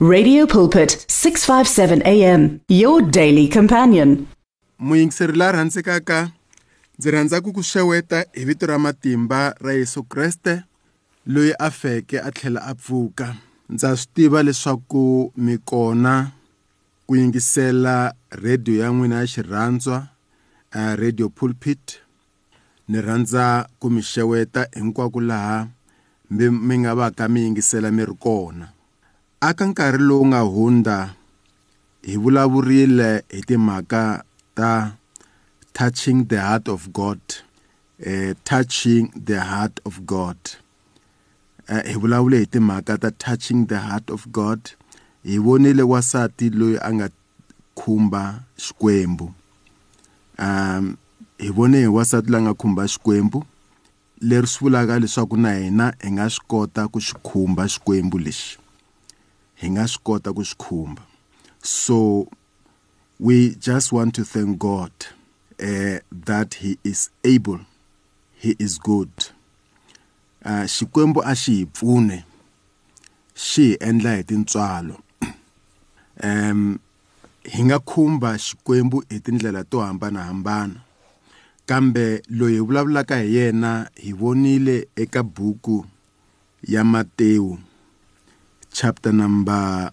Radio Pulpit 657 AM your daily companion. Muyingiseri la rhandzelaka ndzi rhandza ku ku xeweta hi vito ra matimba ra Yesu Kreste loyi a feke a tlhela a pfuka. Ndza swi tiva leswaku mi kona ku yingisela radio ya n'wina ya xirhandzwa a radio pulpit ni rhandza ku mi xeweta hinkwako laha mi nga va ka mi yingisela mi ri kona. aka nkarhi lowu nga hundza hi vulavurile hi timhaka ta touching the heart of God eh touching the heart of God eh, hi vulavule hi timhaka ta touching the heart of God hi vonile wasati loyi a nga khumba xikwembu um hi vone hi wasati la nga khumba xikwembu leri swi vulaka leswaku na hina hi nga swi kota ku xi khumba xikwembu lexi hi nga swi kota ku swi khumba so we just want to thank god uh, that he is able he is good uh, xikwembu a xi hi pfune xi hi endla hi tintswalo um hi nga khumba xikwembu hi tindlela to hambanahambana kambe loyi hi vulavulaka hi yena hi vonile eka buku ya matewu chapter number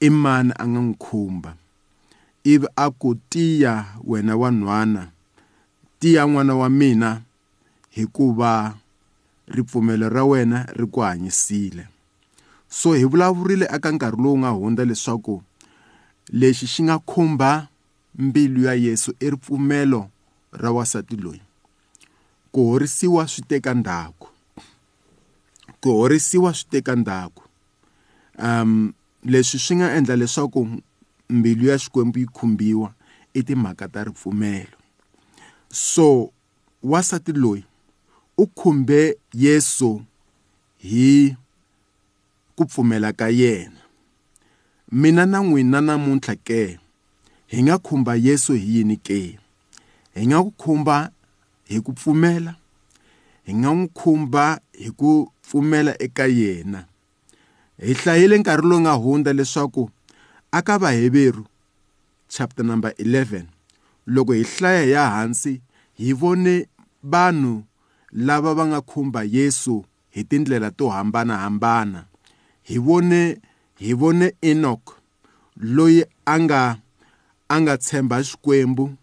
i mani a nga n'wi khumba ivi a ku tiya wena wa nhwana tiya n'wana wa mina hikuva ripfumelo ra wena ri ku hanyisile so hi vulavurile aka nkarhi lowu nga hundza leswaku lexi xi nga khumba mbilu ya Yesu i ripfumelo ra wasati loyi ku horisiwa swi teka ndhaku ku horisiwa swi teka ndhaku um leswi swi nga endla leswaku mbilu ya xikwembu yi khumbiwa i timhaka ta ripfumelo so wasati loyi u khumbe Yesu hi ku pfumela ka yena mina na n'wina namuntlha ke hi nga khumba Yesu hi yini ke hi nga ku khumba hi ku pfumela hi nga n'wi khumba hi ku pfumela eka yena hi hlayile nkarhi lowu nga hundza leswaku aka vaheveru chapter number 11 loko hi hlaya hi ya hansi hi vone vanhu lava va nga khumba Yesu hi tindlela to hambanahambana hi vone hi vone Enoch loyi a nga a nga tshemba Xikwembu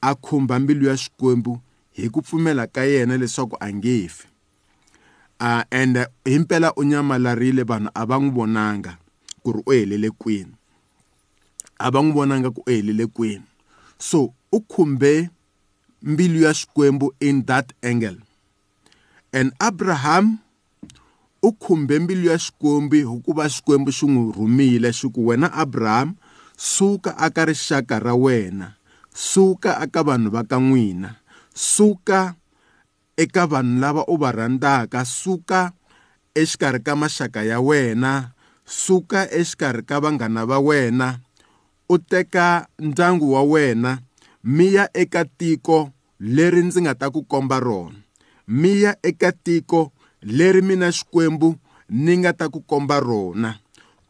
a khumba mbilu ya Xikwembu hi ku pfumela ka yena leswaku a nge fi a ende himpela u nyamalarile vanhu a va n'wi vonanga ku ri u helele kwini a va n'wi vonanga ku u helele kwini so u khumbe mbilu ya Xikwembu in that angle and Abraham u khumbe mbilu ya xikwembu hikuva xikwembu xi n'wi rhumile xi ku wena abrahamu suka aka rixaka ra wena suka aka vanhu va ka n'wina suka eka vanhu lava u va rhandzaka suka exikarhi ka maxaka ya wena suka exikarhi ka vanghana va wena u teka ndyangu wa wena mi ya eka tiko leri ndzi nga ta ku komba rona mi ya eka tiko leri mina xikwembu ni nga ta ku komba rona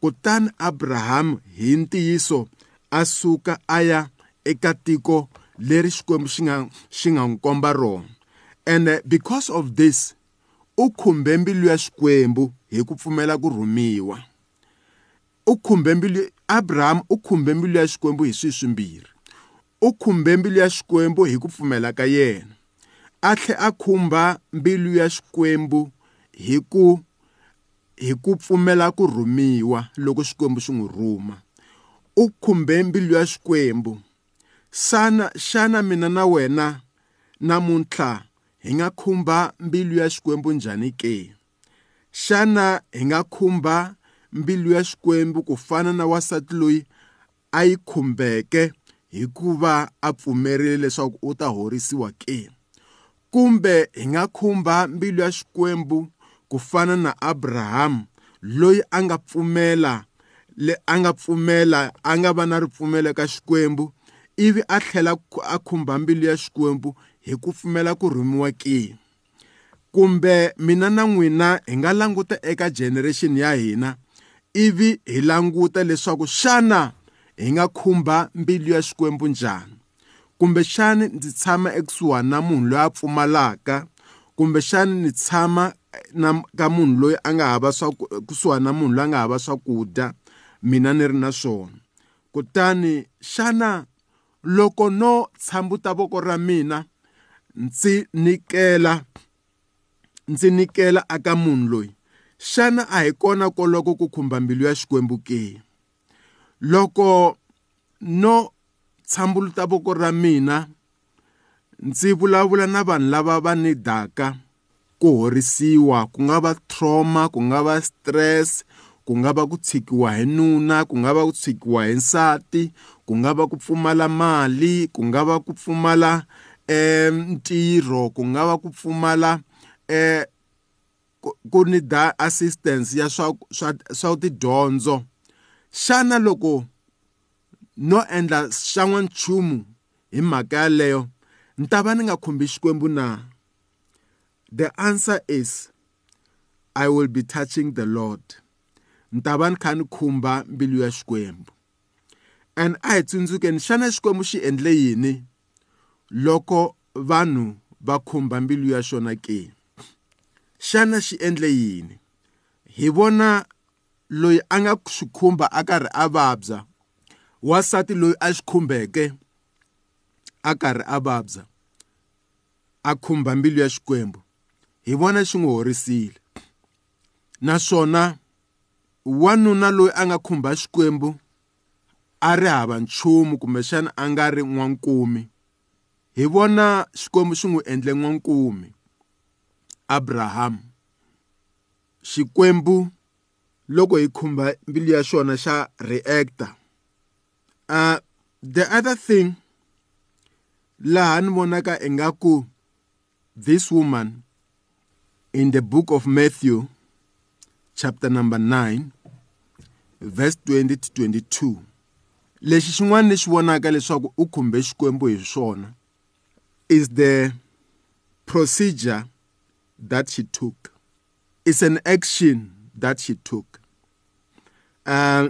kutani abrahamu hi ntiyiso a suka a ya eka tiko leri xikwembu xi nga xi nga n'wi komba rona ende uh, because of this u khumbe mbilu ya xikwembu hi ku pfumela ku rhumiwa u khumbe mbilu abrahamu u khumbe mbilu ya xikwembu hi swilo swimbirhi u khumbe mbilu ya xikwembu hi ku pfumela ka yena a tlhe a khumba mbilu ya xikwembu hi ku hi ku pfumela ku rhumiwa loko Xikwembu xi n'wi rhuma u khumbe mbilu ya Xikwembu sana xana mina na wena namuntlha hi nga khumba mbilu ya Xikwembu njhani ke xana hi nga khumba mbilu ya Xikwembu ku fana na wasati loyi a yi khumbeke hikuva a pfumerile leswaku u ta horisiwa ke kumbe hi nga khumba mbilu ya Xikwembu ku fana na Abrahamu loyi a nga pfumela le a nga pfumela a nga va na ripfumelo ka Xikwembu ivi a tlhela a khumba mbilu ya Xikwembu hi ku pfumela ku rhumiwa ke kumbe mina na n'wina hi nga languta eka generation ya hina ivi hi languta leswaku xana hi nga khumba mbilu ya Xikwembu njhani kumbexani ndzi tshama ekusuhani na munhu loyi a pfumalaka kumbexani ni tshama na ka munhu loyi a nga hava kusuhani na munhu loyi a nga hava swakudya mina ni ri na swona kutani xana loko no tshambuta voko ra mina ndzi nikela ndzi nikela aka munhu loyi xana a hi kona koloko ku khumba mbilu ya xikwembu ke loko no tshambuluta voko ra mina ndzi vulavula na vanhu lava va ni daka ku horisiwa ku nga va trauma ku nga va stress ku nga va ku tshikiwa hi nuna ku nga va ku tshikiwa hi nsati ku nga va ku pfumala mali ku nga va ku pfumala um ntirho ku nga va ku pfumala um ku ni da assistance ya swa swa swa tidyondzo xana loko no endla xan'wanchumu hi mhaka yaleyo ni ta va ni nga khumbi xikwembu na The answer is I will be touching the Lord. Ntavan kan khumba mbilu ya Xikwembu. And a hi tsundzukeni xana Xikwembu xi endle yini loko vanhu va khumba mbilu ya xona ke? Xana xi endle yini? Hi vona loyi a nga swi khumba a karhi a vabya wasati loyi a xi khumbeke a karhi a vabya a khumba mbilu ya xikwembu hi vona xi n'wi horisile naswona wanuna loyi a nga khumba xikwembu a ri hava nchumu kumbexana a nga ri n'wankumi hi vona xikwembu xi n'wi endle n'wankumi abrahamu xikwembu loko hi khumba mbilu ya xona xa reactor uh, the other thing laha ni vonaka ingaku this woman in the book of Matthew, chapter number 9, verse 20 to 22. Lexi xin'wana lexi vonaka leswaku u khumbe Xikwembu hi swona is the procedure that she took. It's an action that she took. Uh,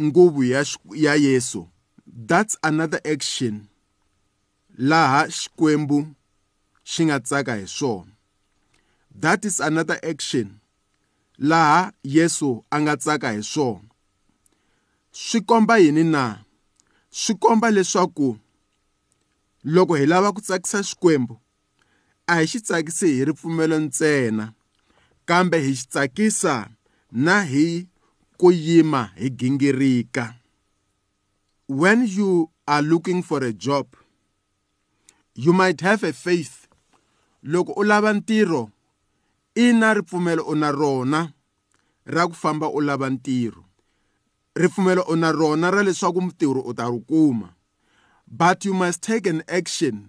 nguvu ya, ya yesu that's another action laha xikwembu xi nga tsaka hi swona that is another action laha yesu a nga tsaka hi swona swi komba yini na swi komba leswaku loko hi lava ku tsakisa Xikwembu a hi xi tsakisi hi ripfumelo ntsena kambe hi xi tsakisa na hi ku yima hi gingirika when you are looking for a job you might have a faith loko u lava ntirho i na ripfumelo u na rona ra ku famba u lava ntirho ripfumelo u na rona ra leswaku mutirhi u ta ri kuma but you must take an action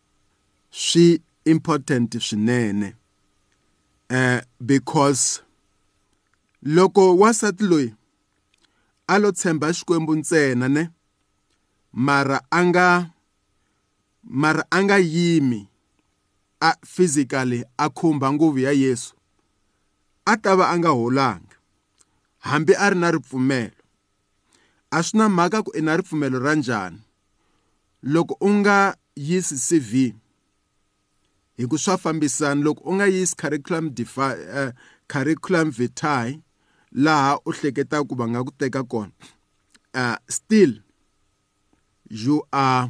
swi important swinene eh because loko wasati loyi a lo tshemba xikwembu ntsena ne mara a nga mara a nga yimi a physically a khumba nguvu ya Yesu a ta va a nga holanga hambi a ri na ripfumelo a swi na mhaka ku i na ripfumelo ra njhani loko u nga yisi CV hi ku swa fambisana loko u nga yisi curriculum defi, uh, eh, curriculum vitae laha u hleketaka ku va nga ku teka kona uh, still you are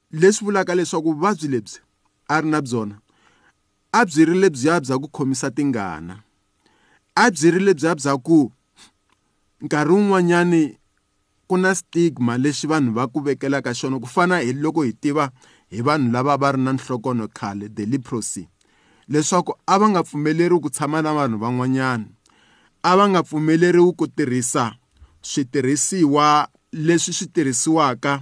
leswi vulaka leswaku vuvabyi lebyi a ri na byona a byi ri lebyiya bya ku khomisa tingana a byi ri lebyiya bya ku nkarhi wun'wanyani ku na stigma lexi vanhu va ku vekelaka xona ku fana hi loko hi tiva hi vanhu lava va ri na nhlokonho khale the leprosy leswaku a va nga pfumeleriwi ku tshama na vanhu van'wanyana a va nga pfumeleriwi ku tirhisa switirhisiwa leswi swi tirhisiwaka